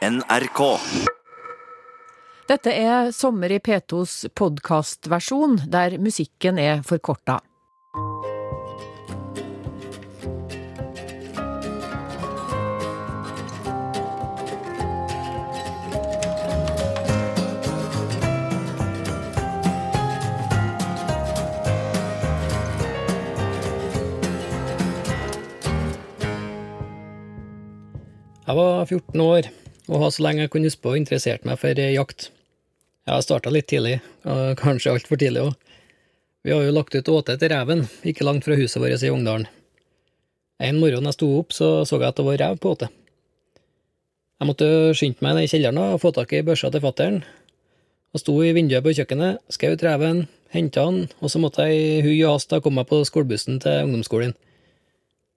NRK. Dette er Sommer i P2s podkastversjon, der musikken er forkorta. Jeg var 14 år og har så lenge jeg kunne huske på interessert meg for jakt. Jeg starta litt tidlig, og kanskje altfor tidlig òg. Vi har jo lagt ut åte etter reven, ikke langt fra huset vårt i Ungdalen. En morgen jeg sto opp, så så jeg at det var rev på åte. Jeg måtte skynde meg ned i kjelleren og få tak i børsa til fattern. Jeg sto i vinduet på kjøkkenet, skjøt reven, henta han, og så måtte jeg i hui og hast komme meg på skolebussen til ungdomsskolen.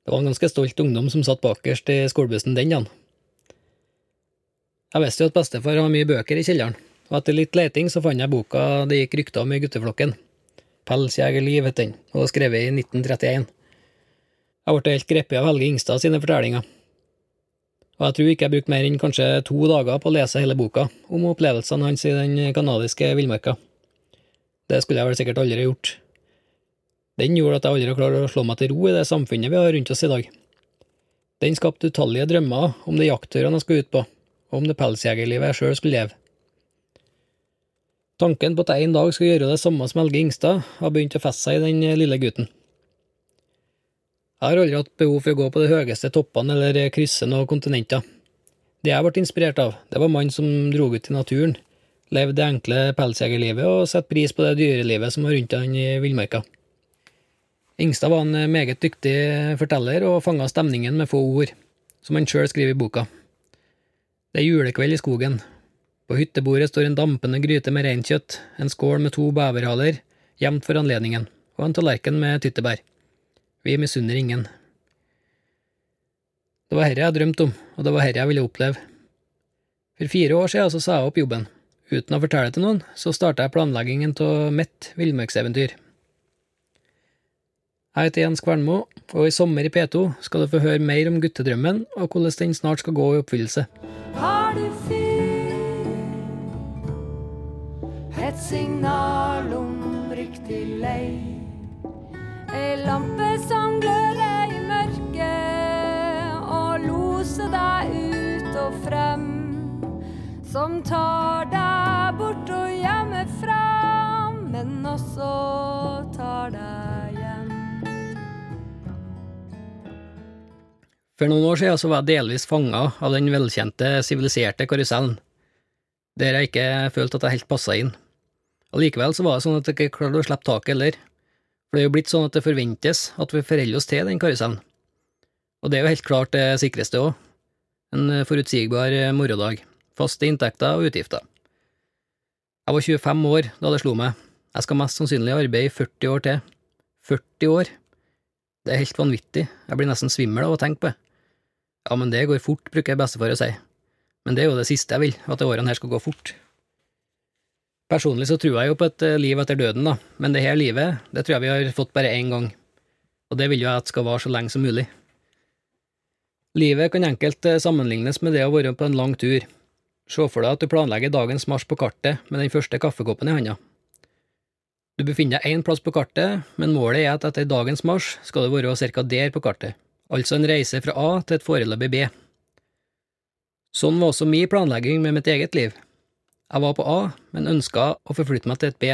Det var en ganske stolt ungdom som satt bakerst i skolebussen den dagen. Jeg visste jo at bestefar har mye bøker i kjelleren, og etter litt leting så fant jeg boka det gikk rykter om i gutteflokken. Pelsjegerliv het den, og skrevet i 1931. Jeg ble helt grepet av Helge Ingstad sine fortellinger. Og jeg tror ikke jeg brukte mer enn kanskje to dager på å lese hele boka om opplevelsene hans i den canadiske villmarka. Det skulle jeg vel sikkert aldri gjort. Den gjorde at jeg aldri klarte å slå meg til ro i det samfunnet vi har rundt oss i dag. Den skapte utallige drømmer om de jaktturene jeg skulle ut på, om det pelsjegerlivet jeg sjøl skulle leve. Tanken på at jeg en dag skulle gjøre det samme som Helge Ingstad, har begynt å feste seg i den lille gutten. Jeg har aldri hatt behov for å gå på de høyeste toppene eller krysse noen kontinenter. Det jeg ble inspirert av, det var mannen som dro ut i naturen, levde det enkle pelsjegerlivet og satte pris på det dyrelivet som var rundt han i villmarka. Ingstad var en meget dyktig forteller og fanga stemningen med få ord, som han sjøl skriver i boka. Det er julekveld i skogen. På hyttebordet står en dampende gryte med reinkjøtt, en skål med to beverhaler, gjemt for anledningen, og en tallerken med tyttebær. Vi misunner ingen. Det var herre jeg drømte om, og det var herre jeg ville oppleve. For fire år siden så sa jeg opp jobben. Uten å fortelle det til noen, så starta jeg planleggingen av mitt villmarkseventyr. Jeg heter Jens Kvernmo, og i sommer i P2 skal du få høre mer om guttedrømmen og hvordan den snart skal gå i oppfyllelse. Har du fyr? Et signal om riktig lei. Ei lampe som gløder i mørket og loser deg ut og frem. Som tar deg bort og hjemmefra, men også tar deg For noen år siden så var jeg delvis fanga av den velkjente, siviliserte karusellen, der jeg ikke følte at jeg helt passa inn. Allikevel så var det sånn at jeg ikke klarte å slippe taket heller, for det er jo blitt sånn at det forventes at vi forholder oss til den karusellen. Og det er jo helt klart det sikreste òg. En forutsigbar morgendag, faste inntekter og utgifter. Jeg var 25 år da det slo meg. Jeg skal mest sannsynlig arbeide i 40 år til. 40 år! Det er helt vanvittig, jeg blir nesten svimmel av å tenke på det. Ja, men det går fort, bruker bestefar å si. Men det er jo det siste jeg vil, at de årene her skal gå fort. Personlig så tror jeg jo på et eh, liv etter døden, da, men det her livet, det tror jeg vi har fått bare én gang, og det vil jo jeg at skal vare så lenge som mulig. Livet kan enkelt eh, sammenlignes med det å være på en lang tur. Se for deg at du planlegger dagens marsj på kartet med den første kaffekoppen i handa. Du befinner deg én plass på kartet, men målet er at etter dagens marsj skal du være ca. der på kartet, altså en reise fra A til et foreløpig B. Sånn var også min planlegging med mitt eget liv. Jeg var på A, men ønska å forflytte meg til et B.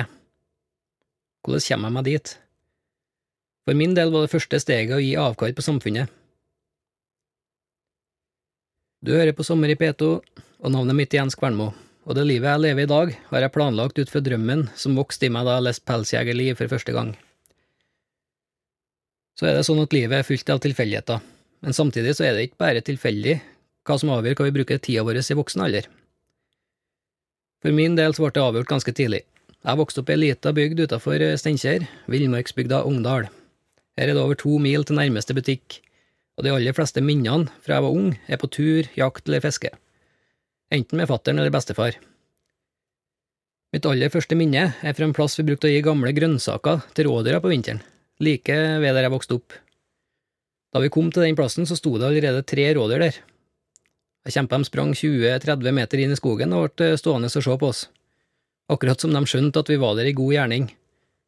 Hvordan kommer jeg meg dit? For min del var det første steget å gi avkall på samfunnet. Du hører på Sommer i P2, og navnet mitt er Jens Kvernmo, og det livet jeg lever i dag, har jeg planlagt ut fra drømmen som vokste i meg da jeg leste Pelsjegerliv for første gang. Så er det sånn at livet er fullt av tilfeldigheter, men samtidig så er det ikke bare tilfeldig hva som avgjør hva vi bruker tida vår i voksen alder. For min del så ble det avgjort ganske tidlig. Jeg vokste opp i ei lita bygd utafor Steinkjer, villmarksbygda Ungdal. Her er det over to mil til nærmeste butikk, og de aller fleste minnene fra jeg var ung, er på tur, jakt eller fiske. Enten med fattern eller bestefar. Mitt aller første minne er fra en plass vi brukte å gi gamle grønnsaker til rådyra på vinteren, like ved der jeg vokste opp. Da vi kom til den plassen, så sto det allerede tre rådyr der. Jeg kjempa dem sprang 20-30 meter inn i skogen og ble stående og se på oss. Akkurat som de skjønte at vi var der i god gjerning.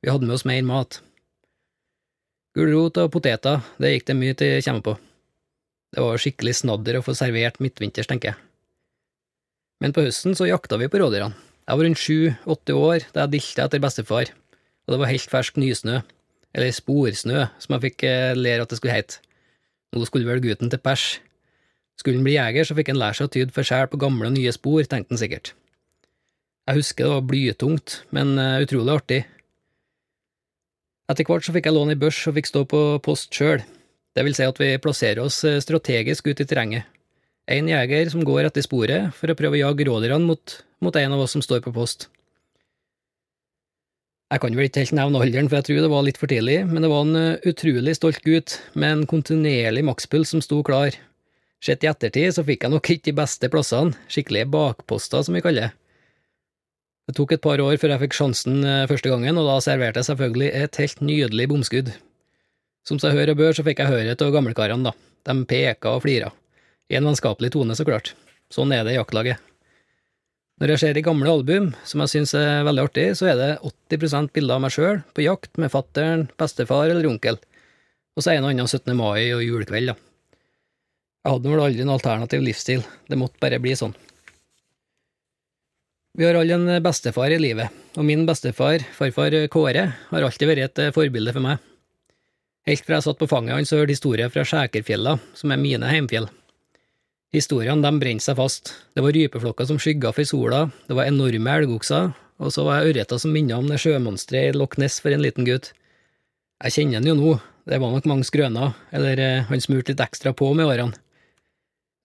Vi hadde med oss mer mat. Gulrot og poteter, det gikk det mye til å komme på. Det var skikkelig snadder å få servert midtvinters, tenker jeg. Men på høsten så jakta vi på rådyrene. Jeg var rundt sju–åtte år da jeg dilta etter bestefar, og det var helt fersk nysnø, eller sporsnø, som jeg fikk eh, lære at det skulle hete. Nå skulle vel gutten til pers. Skulle han bli jeger, så fikk han lære seg å tyde for sjel på gamle og nye spor, tenkte han sikkert. Jeg husker det var blytungt, men uh, utrolig artig. Etter hvert så fikk jeg låne ei børs og fikk stå på post sjøl, det vil si at vi plasserer oss eh, strategisk ut i terrenget. En jeger som går etter sporet for å prøve å jage rådyrene mot, mot en av oss som står på post. Jeg kan vel ikke helt nevne alderen, for jeg tror det var litt for tidlig, men det var en eh, utrolig stolt gutt med en kontinuerlig makspuls som sto klar. Sett i ettertid så fikk jeg nok ikke de beste plassene, skikkelige bakposter, som vi kaller det. Det tok et par år før jeg fikk sjansen eh, første gangen, og da serverte jeg selvfølgelig et helt nydelig bomskudd. Som seg hør og bør, så fikk jeg høre av gamlekarene, da. De peka og flira. I en vennskapelig tone, så klart. Sånn er det i jaktlaget. Når jeg ser i gamle album, som jeg syns er veldig artig, så er det 80% bilder av meg sjøl på jakt med fattern, bestefar eller onkel, og så en og annen 17. mai og julekveld, da. Jeg hadde vel aldri en alternativ livsstil, det måtte bare bli sånn. Vi har alle en bestefar i livet, og min bestefar, farfar Kåre, har alltid vært et forbilde for meg. Helt fra jeg satt på fanget hans og hørte historier fra Skjækerfjella, som er mine heimfjell. Historiene de brente seg fast. Det var rypeflokker som skygga for sola, det var enorme elgokser, og så var jeg ørreta som minna om det sjømonsteret i Loch Ness for en liten gutt. Jeg kjenner han jo nå, det var nok mange skrøner, eller eh, han smurte litt ekstra på med årene.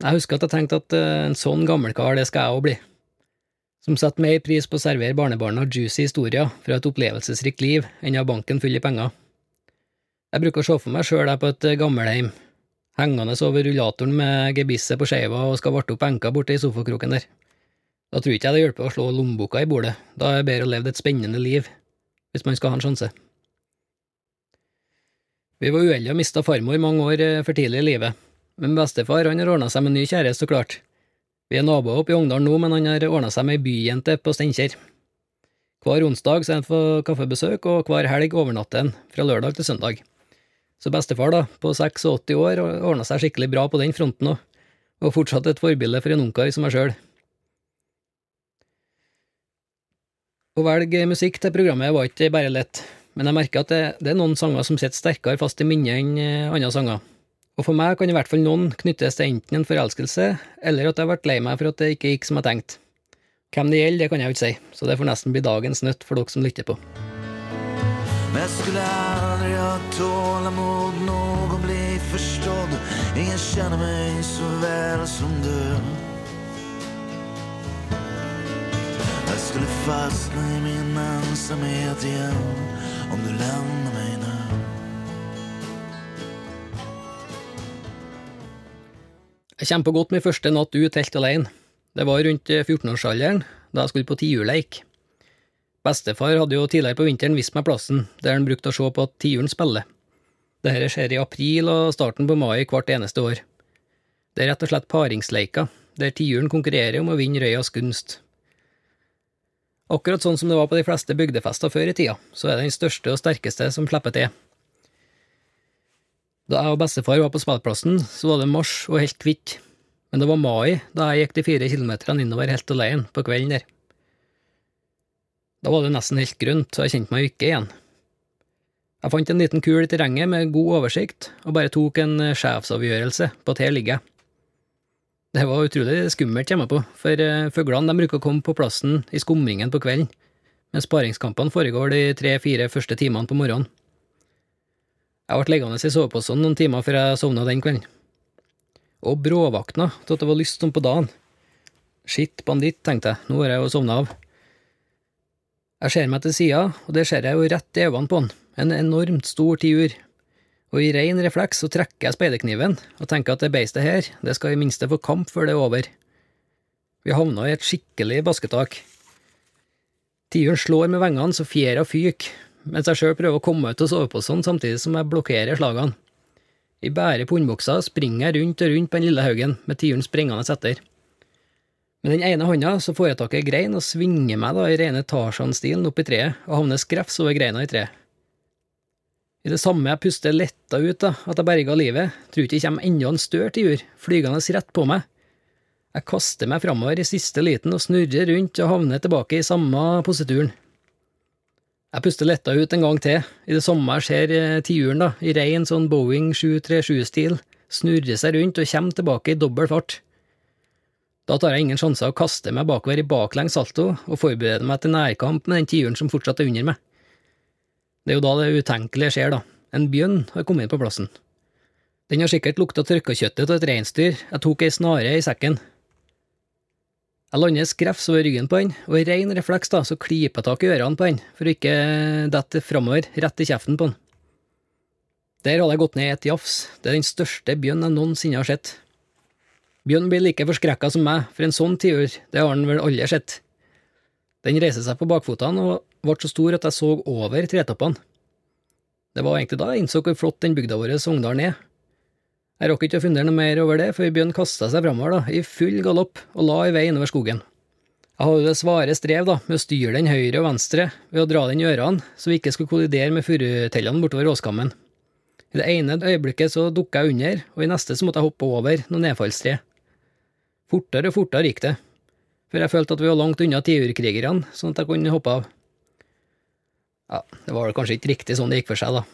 Jeg husker at jeg tenkte at eh, en sånn gammelkar, det skal jeg òg bli. Som setter mer pris på å servere barnebarna juicy historier fra et opplevelsesrikt liv enn å ha banken full i penger. Jeg bruker å se for meg sjøl på et eh, gammelheim, hengende over rullatoren med gebisset på skeiva og skal varte opp enka borte i sofakroken der. Da tror ikke jeg det hjelper å slå lommeboka i bordet, da er det bedre å leve et spennende liv, hvis man skal ha en sjanse. Vi var uheldige og mista farmor mange år eh, for tidlig i livet, men bestefar han har ordna seg med ny kjæreste, så klart. Vi er naboer oppe i Ongdalen nå, men han har ordna seg med ei byjente på Steinkjer. Hver onsdag er han på kaffebesøk, og hver helg overnatter han, fra lørdag til søndag. Så bestefar, da, på 86 år, ordna seg skikkelig bra på den fronten òg, og fortsatt et forbilde for en ungkar som meg sjøl. Å velge musikk til programmet var ikke bare lett, men jeg merker at det, det er noen sanger som sitter sterkere fast i minnet enn eh, andre sanger. Og for meg kan i hvert fall noen knyttes til enten en forelskelse, eller at jeg vært lei meg for at det ikke gikk som jeg tenkte. Hvem det gjelder, det kan jeg jo ikke si, så det får nesten bli dagens nøtt for dere som lytter på. Men jag skulle aldrig ha tålamod någon bli förstådd Ingen känner mig så väl som du Jag skulle fastna i min ensamhet igen om du lämnar mig nu Jeg på godt min første natt ut helt alene. Det var rundt 14-årsalderen, da jeg skulle på tiurleik. Bestefar hadde jo tidligere på vinteren vist meg plassen, der han brukte å se på at tiuren spiller. Dette skjer i april og starten på mai hvert eneste år. Det er rett og slett paringsleika, der tiuren konkurrerer om å vinne røyas gunst. Akkurat sånn som det var på de fleste bygdefester før i tida, så er det den største og sterkeste som slipper til. Da jeg og bestefar var på spillplassen, så var det mars og helt hvitt, men det var mai da jeg gikk de fire kilometerne innover helt alene på kvelden der. Da var det nesten helt grønt, så jeg kjente meg ikke igjen. Jeg fant en liten kul i terrenget med god oversikt, og bare tok en eh, sjefsavgjørelse på at her ligger jeg. Det var utrolig skummelt, jeg på, for uh, fuglene bruker å komme på plassen i skumringen på kvelden, mens paringskampene foregår de tre–fire første timene på morgenen. Jeg ble liggende i soveposen noen timer før jeg sovna den kvelden. Og bråvakna til at det var lyst som på dagen. Skitt banditt, tenkte jeg, nå har jeg jo sovna av. Jeg ser meg til sida, og det ser jeg jo rett i øynene på han, en enormt stor tiur, og i rein refleks så trekker jeg speiderkniven og tenker at det beistet her, det skal i minste få kamp før det er over. Vi havna i et skikkelig basketak. Tiuren slår med vengene så fjæra fyker, mens jeg sjøl prøver å komme ut av soveposen samtidig som jeg blokkerer slagene. I bære pundbuksa springer jeg rundt og rundt på den lille haugen, med tiuren springende etter. Med den ene hånda så får jeg i grein og svinger meg da i rene Tarzan-stilen opp i treet, og havner skrevs over greina i treet. I det samme jeg puster letta ut da, at jeg berga livet, tror ikke det kommer enda en større tiur, flygende rett på meg. Jeg kaster meg framover i siste liten og snurrer rundt og havner tilbake i samme posituren. Jeg puster letta ut en gang til, i det samme jeg ser eh, tiuren, da, i rein sånn Boeing 737-stil, snurrer seg rundt og kommer tilbake i dobbel fart. Da tar jeg ingen sjanser å kaste meg bakover i baklengs salto og forbereder meg til nærkamp med den tiuren som fortsatt er under meg. Det er jo da det utenkelige skjer, da. En bjørn har kommet inn på plassen. Den har sikkert lukta tørkakjøttet av et reinsdyr, jeg tok ei snare i sekken. Jeg lander skrevs over ryggen på den, og i rein refleks da, så klyper jeg tak i ørene på den, for å ikke dette framover, rett i kjeften på den. Der hadde jeg gått ned i et jafs, det er den største bjørn jeg noensinne har sett. Bjørn blir like forskrekka som meg, for en sånn tiur, det har han vel aldri sett. Den reiser seg på bakfotene og ble så stor at jeg så over tretoppene. Det var egentlig da jeg innså hvor flott den bygda vår Sogndalen er. Jeg rakk ikke å fundere noe mer over det, for Bjørn kasta seg framover, i full galopp, og la i vei innover skogen. Jeg hadde det svare strev da, med å styre den høyre og venstre ved å dra den i ørene, så vi ikke skulle kollidere med furutellene bortover åskammen. I det ene øyeblikket så dukka jeg under, og i neste så måtte jeg hoppe over noen nedfallstre. Fortere og fortere gikk det, for jeg følte at vi var langt unna tiurkrigerne, sånn at jeg kunne hoppe av. Ja, det var vel kanskje ikke riktig sånn det gikk for seg, da.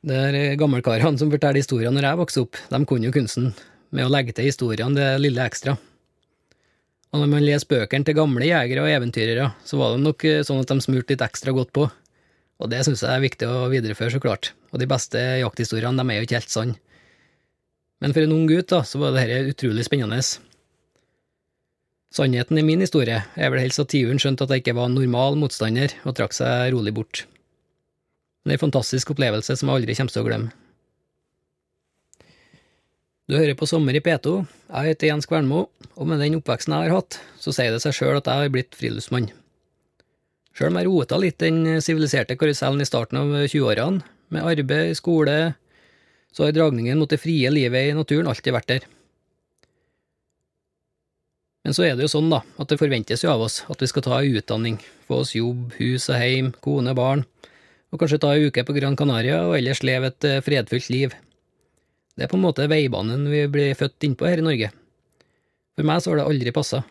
Det er gammelkarene som forteller historier når jeg vokste opp, de kunne jo kunsten med å legge til historiene det lille ekstra. Og når man leser bøkene til gamle jegere og eventyrere, så var det nok eh, sånn at de smurte litt ekstra godt på, og det syns jeg er viktig å videreføre, så klart, og de beste jakthistoriene, de er jo ikke helt sanne. Men for en ung gutt, da, så var dette utrolig spennende. Sannheten i min historie er vel helst at tiuren skjønte at jeg ikke var en normal motstander, og trakk seg rolig bort. Det er en fantastisk opplevelse som jeg aldri kommer til å glemme. Du hører på Sommer i P2, jeg heter Jens Kvernmo, og med den oppveksten jeg har hatt, så sier det seg sjøl at jeg har blitt friluftsmann. Sjøl om jeg rota litt den siviliserte karusellen i starten av 20-årene, med arbeid, skole, så har dragningen mot det frie livet i naturen alltid vært der. Men så er det jo sånn, da, at det forventes jo av oss at vi skal ta ei utdanning, få oss jobb, hus og heim, kone, barn, og kanskje ta ei uke på Gran Canaria og ellers leve et eh, fredfullt liv. Det er på en måte veibanen vi blir født innpå her i Norge. For meg så har det aldri passa.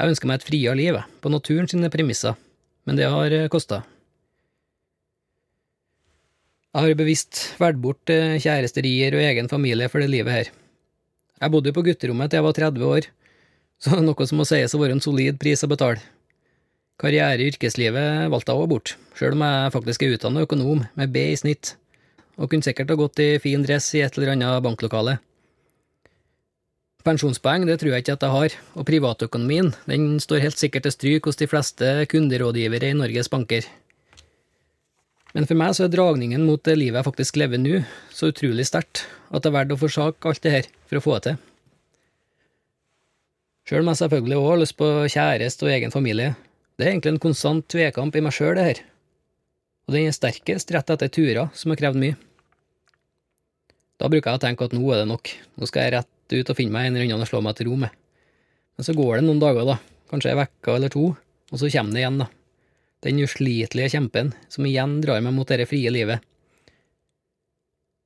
Jeg ønsker meg et friere liv, på naturen sine premisser, men det har eh, kosta. Jeg har bevisst valgt bort eh, kjæresterier og egen familie for det livet her. Jeg bodde jo på gutterommet til jeg var 30 år, så noe som må sies å være en solid pris å betale. Karriere i yrkeslivet valgte jeg også bort, sjøl om jeg faktisk er utdannet økonom, med B i snitt, og kunne sikkert ha gått i fin dress i et eller annet banklokale. Pensjonspoeng det tror jeg ikke at jeg har, og privatøkonomien den står helt sikkert til stryk hos de fleste kunderådgivere i Norges banker. Men for meg så er dragningen mot det livet jeg faktisk lever nå, så utrolig sterkt at det er verdt å forsake alt det her for å få det til. Sjøl om jeg selvfølgelig òg har lyst på kjæreste og egen familie. Det er egentlig en konstant tvekamp i meg sjøl, det her. Og den er sterkest rett etter turer som har krevd mye. Da bruker jeg å tenke at nå er det nok, nå skal jeg rett ut og finne meg en eller annen å slå meg til ro med. Men så går det noen dager, da, kanskje ei uke eller to, og så kommer det igjen, da den uslitelige kjempen som igjen drar meg mot dette frie livet.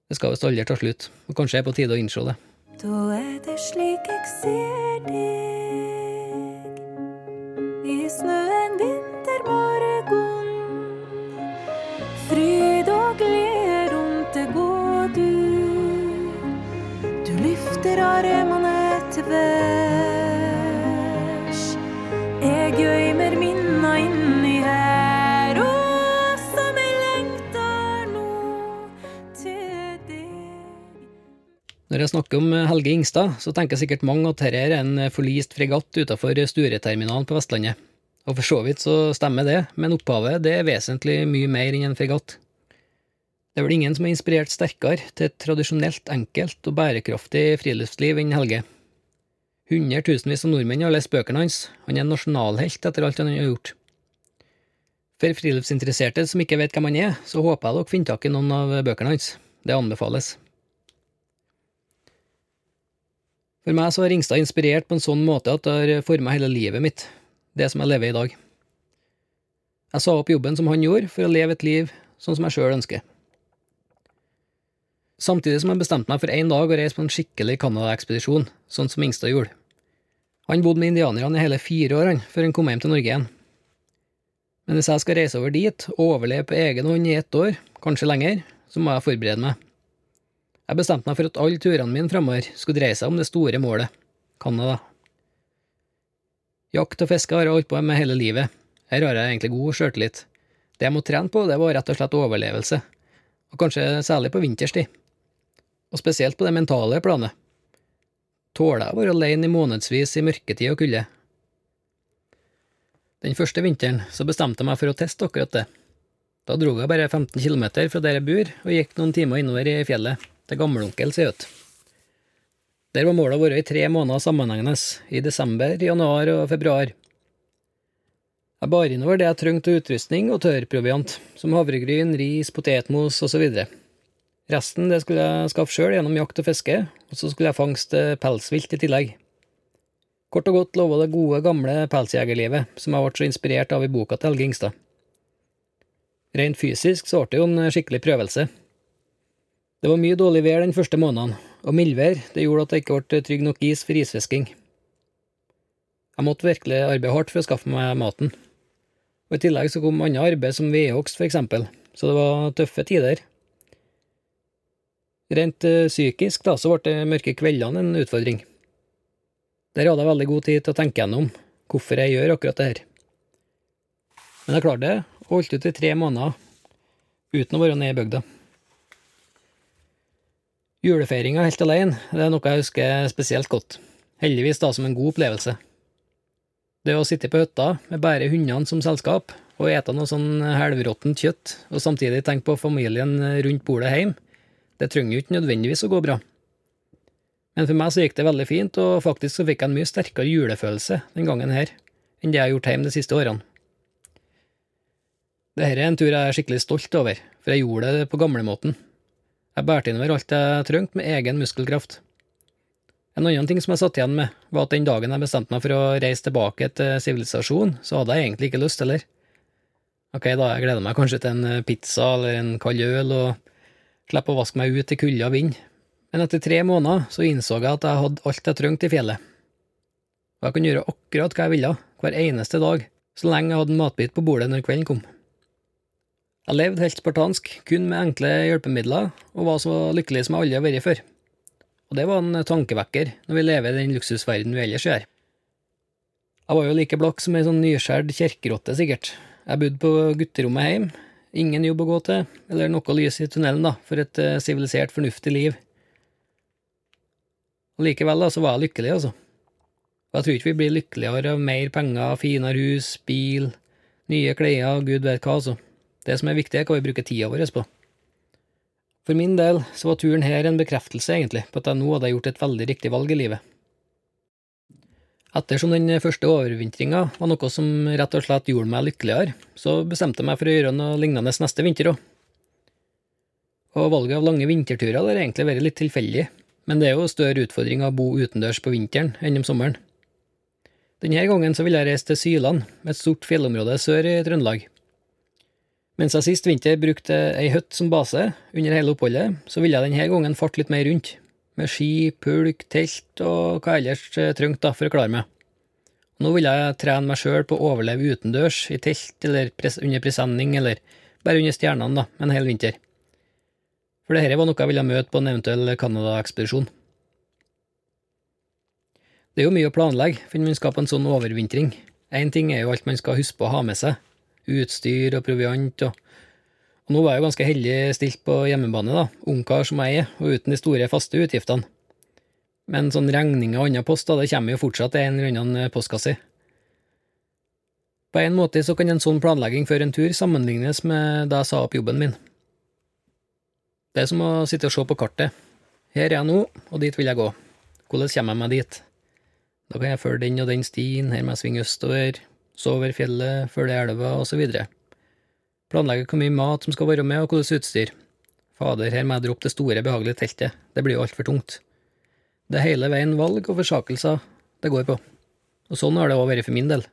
Det skal visst aldri ta slutt, og kanskje er på tide å innse det. Da er det slik jeg ser deg i snøen vintermorgen. Fryd og glede rundt deg går du. Du løfter armene Når jeg snakker om Helge Ingstad, så tenker sikkert mange at dette er en forlist fregatt utenfor Stureterminalen på Vestlandet. Og for så vidt så stemmer det, men opphavet det er vesentlig mye mer enn en fregatt. Det er vel ingen som er inspirert sterkere til et tradisjonelt enkelt og bærekraftig friluftsliv enn Helge. Hundretusenvis av nordmenn har lest bøkene hans, han er en nasjonalhelt etter alt han har gjort. For friluftsinteresserte som ikke vet hvem han er, så håper jeg dere finner tak i noen av bøkene hans. Det anbefales. For meg så har Ringstad inspirert på en sånn måte at det har forma hele livet mitt, det som jeg lever i dag. Jeg sa opp jobben som han gjorde, for å leve et liv sånn som jeg sjøl ønsker. Samtidig som jeg bestemte meg for én dag å reise på en skikkelig Canada-ekspedisjon, sånn som Ingstad gjorde. Han bodde med indianerne i hele fire år før han kom hjem til Norge igjen. Men hvis jeg skal reise over dit og overleve på egen hånd i ett år, kanskje lenger, så må jeg forberede meg. Jeg bestemte meg for at alle turene mine framover skulle dreie seg om det store målet, Canada. Jakt og fiske har jeg holdt på med hele livet, her har jeg egentlig god sjøltillit. Det jeg må trene på, det var rett og slett overlevelse, og kanskje særlig på vinterstid. Og spesielt på det mentale planet. Tåler jeg å være alene i månedsvis i mørketid og kulde? Den første vinteren så bestemte jeg meg for å teste akkurat det. Da dro jeg bare 15 km fra der jeg bor, og gikk noen timer innover i fjellet, til gammelonkel ut. Der var målet å være i tre måneder sammenhengende, i desember, januar og februar. Jeg bar innover det jeg trengte av utrustning og tørrproviant, som havregryn, ris, potetmos osv. Resten det skulle jeg skaffe sjøl gjennom jakt og fiske, og så skulle jeg fangste pelsvilt i tillegg. Kort og godt lova det gode, gamle pelsjegerlivet, som jeg ble så inspirert av i boka til Helge Ingstad. Rent fysisk så ble det jo en skikkelig prøvelse. Det var mye dårlig vær den første måneden, og mildvær gjorde at det ikke ble trygg nok is for isfisking. Jeg måtte virkelig arbeide hardt for å skaffe meg maten. Og I tillegg så kom annet arbeid som vedhogst, eksempel, så det var tøffe tider. Rent uh, psykisk da, så ble de mørke kveldene en utfordring. Der hadde jeg veldig god tid til å tenke gjennom hvorfor jeg gjør akkurat det her. Men jeg klarte det, og holdt ut i tre måneder uten å være nede i bygda. Julefeiringa helt alene det er noe jeg husker spesielt godt, heldigvis da som en god opplevelse. Det å sitte på hytta med bare hundene som selskap, og ete noe sånn helvråttent kjøtt, og samtidig tenke på familien rundt bordet hjemme, det trenger jo ikke nødvendigvis å gå bra. Men for meg så gikk det veldig fint, og faktisk så fikk jeg en mye sterkere julefølelse den gangen her enn det jeg har gjort hjemme de siste årene. Dette er en tur jeg er skikkelig stolt over, for jeg gjorde det på gamlemåten. Jeg bærte innover alt jeg trengte med egen muskelkraft. En annen ting som jeg satt igjen med, var at den dagen jeg bestemte meg for å reise tilbake til sivilisasjon, så hadde jeg egentlig ikke lyst heller. Ok, da jeg gleder meg kanskje til en pizza eller en kald øl, og slipper å vaske meg ut i kulde og vind, men etter tre måneder så innså jeg at jeg hadde alt jeg trengte i fjellet. Og jeg kunne gjøre akkurat hva jeg ville, hver eneste dag, så lenge jeg hadde en matbit på bordet når kvelden kom. Jeg levde helt spartansk, kun med enkle hjelpemidler, og var så lykkelig som jeg aldri har vært før. Og det var en tankevekker når vi lever i den luksusverdenen vi ellers gjør. Jeg var jo like blakk som ei sånn nyskjært kjerkerotte, sikkert. Jeg bodde på gutterommet hjemme, ingen jobb å gå til, eller noe lys i tunnelen, da, for et sivilisert, sivilisert, fornuftig liv. Og likevel da, så var jeg lykkelig, altså. Og jeg tror ikke vi blir lykkeligere av mer penger, finere hus, bil, nye klær, gud vet hva, altså. Det som er viktig, er hva vi bruker tida vår på. For min del så var turen her en bekreftelse, egentlig, på at jeg nå hadde gjort et veldig riktig valg i livet. Ettersom den første overvintringa var noe som rett og slett gjorde meg lykkeligere, så bestemte jeg meg for å gjøre noe lignende neste vinter òg. Og valget av lange vinterturer har egentlig vært litt tilfeldig, men det er jo større utfordring å bo utendørs på vinteren enn om sommeren. Denne gangen så vil jeg reise til Syland, et stort fjellområde sør i Trøndelag. Mens jeg sist vinter brukte ei hytte som base under hele oppholdet, så ville jeg denne gangen farte litt mer rundt, med ski, pulk, telt og hva ellers trengte for å klare meg. Nå vil jeg trene meg sjøl på å overleve utendørs, i telt eller under presenning, eller bare under stjernene, da, en hel vinter for dette var noe jeg ville møte på en eventuell Canada-ekspedisjon. Det er jo mye å planlegge for man skal på en sånn overvintring. Én ting er jo alt man skal huske på å ha med seg, utstyr og proviant og og nå var jeg jo ganske heldig stilt på hjemmebane, da, ungkar som jeg er, og uten de store faste utgiftene. Men sånn regninger og andre poster, det kommer jo fortsatt en eller annen postkasse. På en måte så kan en sånn planlegging før en tur sammenlignes med da jeg sa opp jobben min. Det er som å sitte og se på kartet. Her er jeg nå, og dit vil jeg gå. Hvordan kommer jeg meg dit? Da kan jeg følge den og den stien, her må jeg svinge østover, så over fjellet, følge elva, videre. Planlegge hvor mye mat som skal være med, og hvordan utstyr. Fader, her må jeg droppe det store, behagelige teltet, det blir jo altfor tungt. Det er hele veien valg og forsakelser det går på. Og sånn har det òg vært for min del.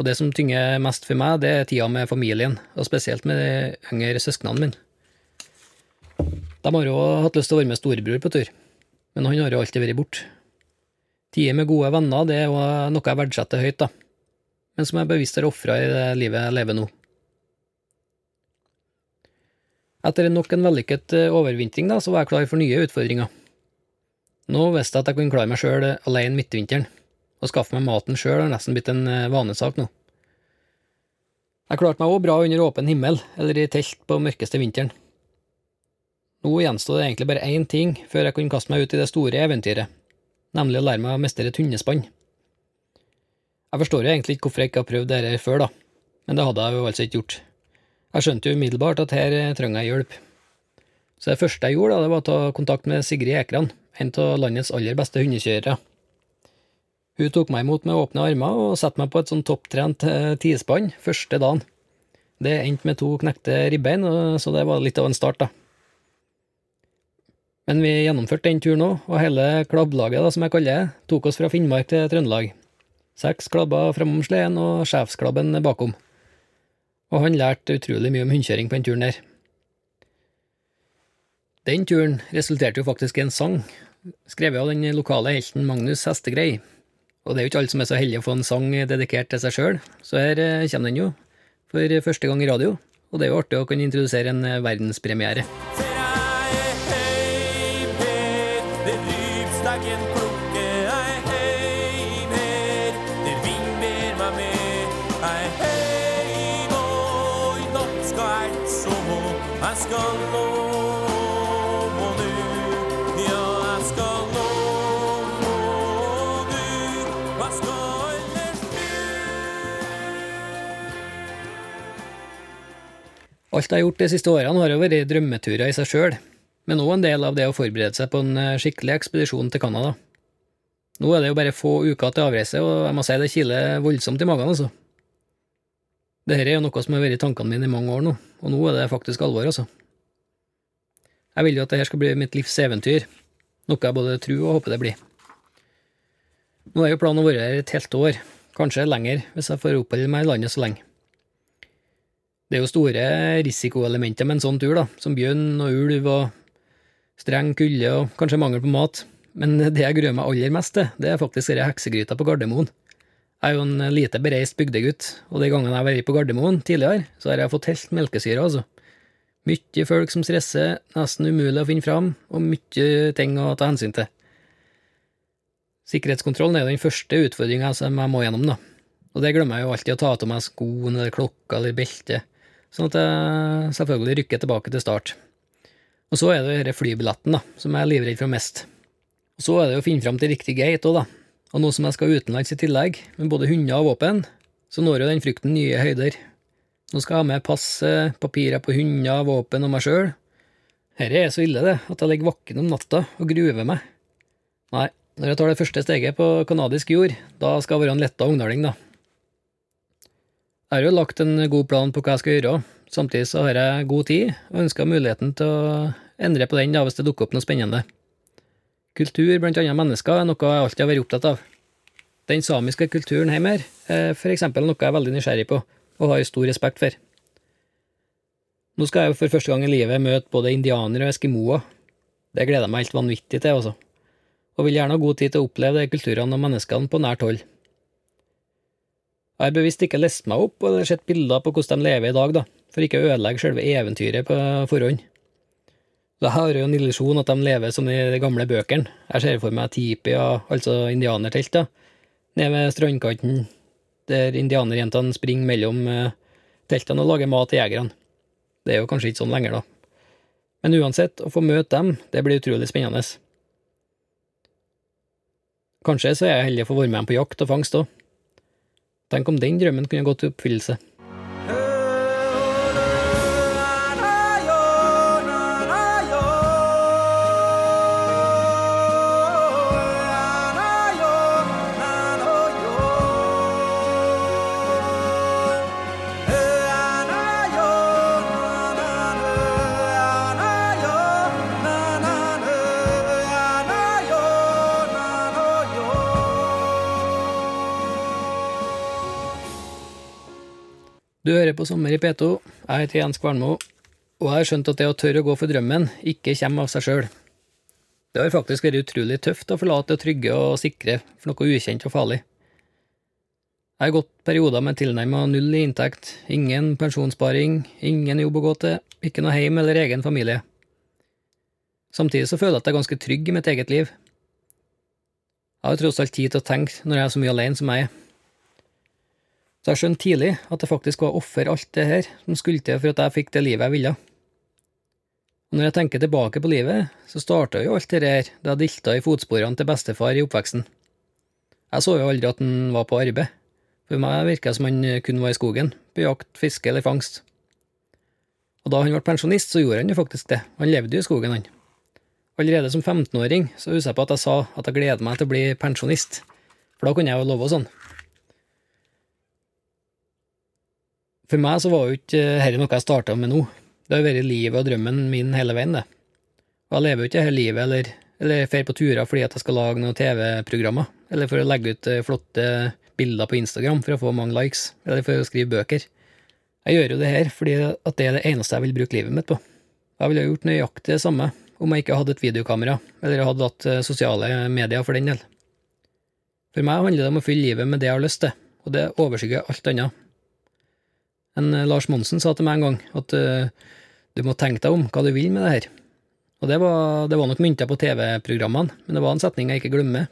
Og det som tynger mest for meg, det er tida med familien, og spesielt med de yngre søsknene mine. De har jo hatt lyst til å være med storebror på tur, men han har jo alltid vært borte. Tider med gode venner, det er jo noe jeg verdsetter høyt, da, men som jeg bevisst har ofra i det livet jeg lever nå. Etter nok en vellykket eh, overvintring, da, så var jeg klar for nye utfordringer. Nå visste jeg at jeg kunne klare meg sjøl alene midtvinteren. Å skaffe meg maten sjøl har nesten blitt en eh, vanesak nå. Jeg klarte meg òg bra under åpen himmel, eller i telt på mørkeste vinteren. Nå gjenstod det egentlig bare én ting før jeg kunne kaste meg ut i det store eventyret, nemlig å lære meg å mestre et hundespann. Jeg forstår jo egentlig ikke hvorfor jeg ikke har prøvd dette før, da, men det hadde jeg jo altså ikke gjort. Jeg skjønte jo umiddelbart at her trenger jeg hjelp. Så det første jeg gjorde, da, det var å ta kontakt med Sigrid Ekran, en av landets aller beste hundekjørere. Hun tok meg imot med åpne armer og satte meg på et sånn topptrent eh, tispann første dagen. Det endte med to knekte ribbein, så det var litt av en start, da. Men vi gjennomførte den turen òg, og hele klabblaget, da, som jeg kaller det, tok oss fra Finnmark til Trøndelag. Seks klabber framom sleden og sjefsklabben bakom. Og han lærte utrolig mye om hundekjøring på den turen der. Den turen resulterte jo faktisk i en sang, skrevet av den lokale helten Magnus Hestegrei, og det er jo ikke alle som er så heldige å få en sang dedikert til seg sjøl, så her eh, kommer den jo, for første gang i radio, og det er jo artig å kunne introdusere en verdenspremiere. verdenspremiere. Alt jeg har gjort de siste årene har jo vært drømmeturer i seg sjøl, men òg en del av det å forberede seg på en eh, skikkelig ekspedisjon til Canada. Nå er det jo bare få uker til avreise, og jeg må si det kiler voldsomt i magen, altså. Dette er jo noe som har vært i tankene mine i mange år nå, og nå er det faktisk alvor, altså. Jeg vil jo at dette skal bli mitt livs eventyr, noe jeg både tror og håper det blir. Nå er jo planen å være her et helt år, kanskje lenger hvis jeg får oppholde meg i landet så lenge. Det er jo store risikoelementer med en sånn tur, da, som bjørn og ulv og streng kulde og kanskje mangel på mat, men det jeg gruer meg aller mest til, det er faktisk denne heksegryta på Gardermoen. Jeg er jo en lite bereist bygdegutt, og de gangene jeg har vært på Gardermoen tidligere, så har jeg fått helt melkesyre, altså. Mye folk som stresser, nesten umulig å finne fram, og mye ting å ta hensyn til. Sikkerhetskontrollen er jo den første utfordringa som jeg må gjennom, da. Og det glemmer jeg jo alltid å ta av meg skoene eller klokka eller beltet, sånn at jeg selvfølgelig rykker tilbake til start. Og så er det denne flybilletten, da, som jeg er livredd for mest. Og så er det å finne fram til riktig gate òg, da, og nå som jeg skal utenlands i tillegg, med både hunder og våpen, så når jo den frykten nye høyder. Nå skal jeg ha med pass, papirer på hunder, våpen og meg sjøl. Herre er så ille, det, at jeg ligger våken om natta og gruver meg. Nei, når jeg tar det første steget på canadisk jord, da skal jeg være en letta ungdaling, da. Jeg har jo lagt en god plan på hva jeg skal gjøre, samtidig så har jeg god tid, og ønsker muligheten til å endre på den da hvis det dukker opp noe spennende. Kultur blant andre mennesker er noe jeg alltid har vært opptatt av. Den samiske kulturen hjemme her er eksempel noe jeg er veldig nysgjerrig på, og har stor respekt for. Nå skal jeg jo for første gang i livet møte både indianere og eskimoer. Det gleder jeg meg helt vanvittig til, altså, og vil gjerne ha god tid til å oppleve de kulturene og menneskene på nært hold. Jeg har bevisst ikke lest meg opp eller sett bilder på hvordan de lever i dag, da, for ikke å ødelegge selve eventyret på forhånd. Så jeg jo en illusjon at de lever som i de gamle bøkene. Jeg ser for meg tipia, altså indianertelt, da, nede ved strandkanten, der indianerjentene springer mellom eh, teltene og lager mat til jegerne. Det er jo kanskje ikke sånn lenger, da. Men uansett, å få møte dem, det blir utrolig spennende. Kanskje så er jeg heldig å få være med dem på jakt og fangst òg. Tenk om den drømmen kunne gått i oppfyllelse. Du hører på Sommer i P2. Jeg heter Jens Kvernmo, og jeg har skjønt at det å tørre å gå for drømmen ikke kommer av seg sjøl. Det har faktisk vært utrolig tøft å forlate det trygge og sikre for noe ukjent og farlig. Jeg har gått perioder med tilnærma null i inntekt, ingen pensjonssparing, ingen jobb å gå til, ikke noe hjem eller egen familie. Samtidig så føler jeg at jeg er ganske trygg i mitt eget liv. Jeg har tross alt tid til å tenke når jeg er så mye alene som jeg er. Så jeg skjønte tidlig at det faktisk var å ofre alt det her som skulle til for at jeg fikk det livet jeg ville. Og når jeg tenker tilbake på livet, så starta jo alt det her da jeg dilta i fotsporene til bestefar i oppveksten. Jeg så jo aldri at han var på arbeid. For meg virka det som han kun var i skogen, på jakt, fiske eller fangst. Og da han ble pensjonist, så gjorde han jo faktisk det, han levde jo i skogen, han. Allerede som 15-åring så husker jeg på at jeg sa at jeg gleder meg til å bli pensjonist, for da kunne jeg jo love sånn. For meg så var jo ikke dette noe jeg starta med nå. Det har vært livet og drømmen min hele veien, det. Og jeg lever jo ikke dette livet eller, eller fer på turer fordi at jeg skal lage noen TV-programmer, eller for å legge ut eh, flotte bilder på Instagram for å få mange likes, eller for å skrive bøker. Jeg gjør jo det her fordi at det er det eneste jeg vil bruke livet mitt på. Jeg ville gjort nøyaktig det samme om jeg ikke hadde et videokamera, eller hadde hatt eh, sosiale medier for den del. For meg handler det om å fylle livet med det jeg har lyst til, og det overskygger alt annet. En eh, Lars Monsen sa til meg en gang at uh, du må tenke deg om hva du vil med det her. Og det var, det var nok mynta på TV-programmene, men det var en setning jeg ikke glemmer.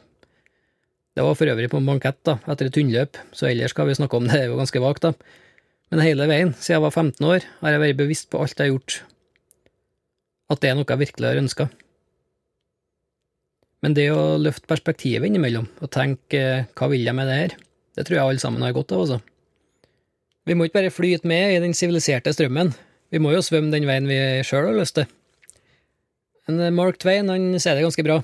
Det var for øvrig på en bankett da, etter et hundeløp, så ellers skal vi snakke om det, det er jo ganske vagt, da. Men hele veien, siden jeg var 15 år, har jeg vært bevisst på alt jeg har gjort, at det er noe jeg virkelig har ønska. Men det å løfte perspektivet innimellom, og tenke hva vil jeg med det her, det tror jeg alle sammen har godt av, altså. Vi må ikke bare flyte med i den siviliserte strømmen, vi må jo svømme den veien vi sjøl har lyst til. Men eh, Mark Twain han sier det ganske bra.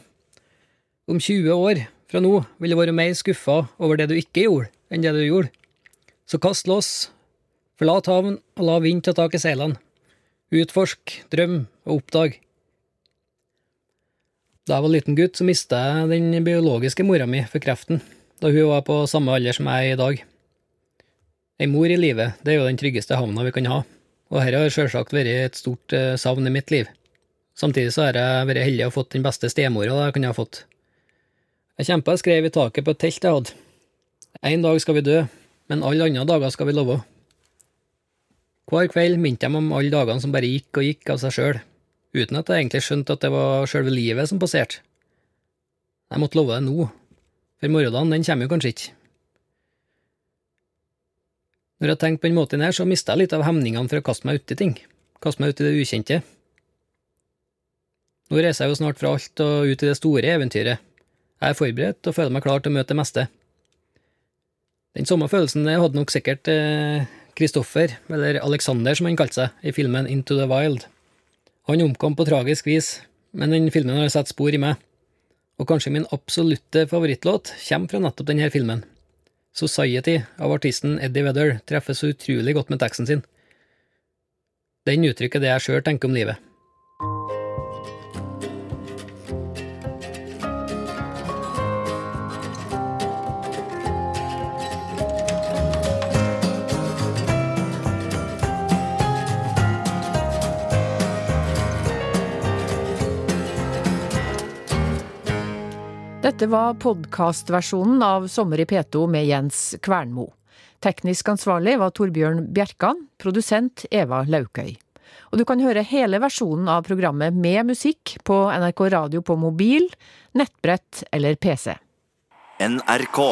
Om 20 år fra nå vil du være mer skuffa over det du ikke gjorde, enn det du gjorde. Så kast loss, forlat havn og la vind ta tak i seilene. Utforsk, drøm og oppdag. Da jeg var liten gutt, så mista jeg den biologiske mora mi for kreften, da hun var på samme alder som jeg er i dag. Ei mor i livet, det er jo den tryggeste havna vi kan ha, og dette har selvsagt vært et stort eh, savn i mitt liv. Samtidig så har jeg vært heldig og fått den beste stemora jeg kunne ha fått. Jeg kjempa og skrev i taket på et telt jeg hadde. En dag skal vi dø, men alle andre dager skal vi leve. Hver kveld minte meg om alle dagene som bare gikk og gikk av seg sjøl, uten at jeg egentlig skjønte at det var sjølve livet som passerte. Jeg måtte love det nå, for morgendagen den kommer jo kanskje ikke. Når jeg tenker på den måten her, så mister jeg litt av hemningene for å kaste meg uti ting, kaste meg ut i det ukjente. Nå reiser jeg jo snart fra alt og ut i det store eventyret. Jeg er forberedt og føler meg klar til å møte det meste. Den samme følelsen hadde nok sikkert Kristoffer, eh, eller Alexander som han kalte seg, i filmen Into the Wild. Han omkom på tragisk vis, men den filmen har satt spor i meg, og kanskje min absolutte favorittlåt kommer fra nettopp denne filmen. Society av artisten Eddie Vedder treffer så utrolig godt med teksten sin. Den uttrykker det jeg sjøl tenker om livet. Dette var podkastversjonen av Sommer i P2 med Jens Kvernmo. Teknisk ansvarlig var Torbjørn Bjerkan, produsent Eva Laukøy. Og du kan høre hele versjonen av programmet med musikk på NRK Radio på mobil, nettbrett eller PC. NRK.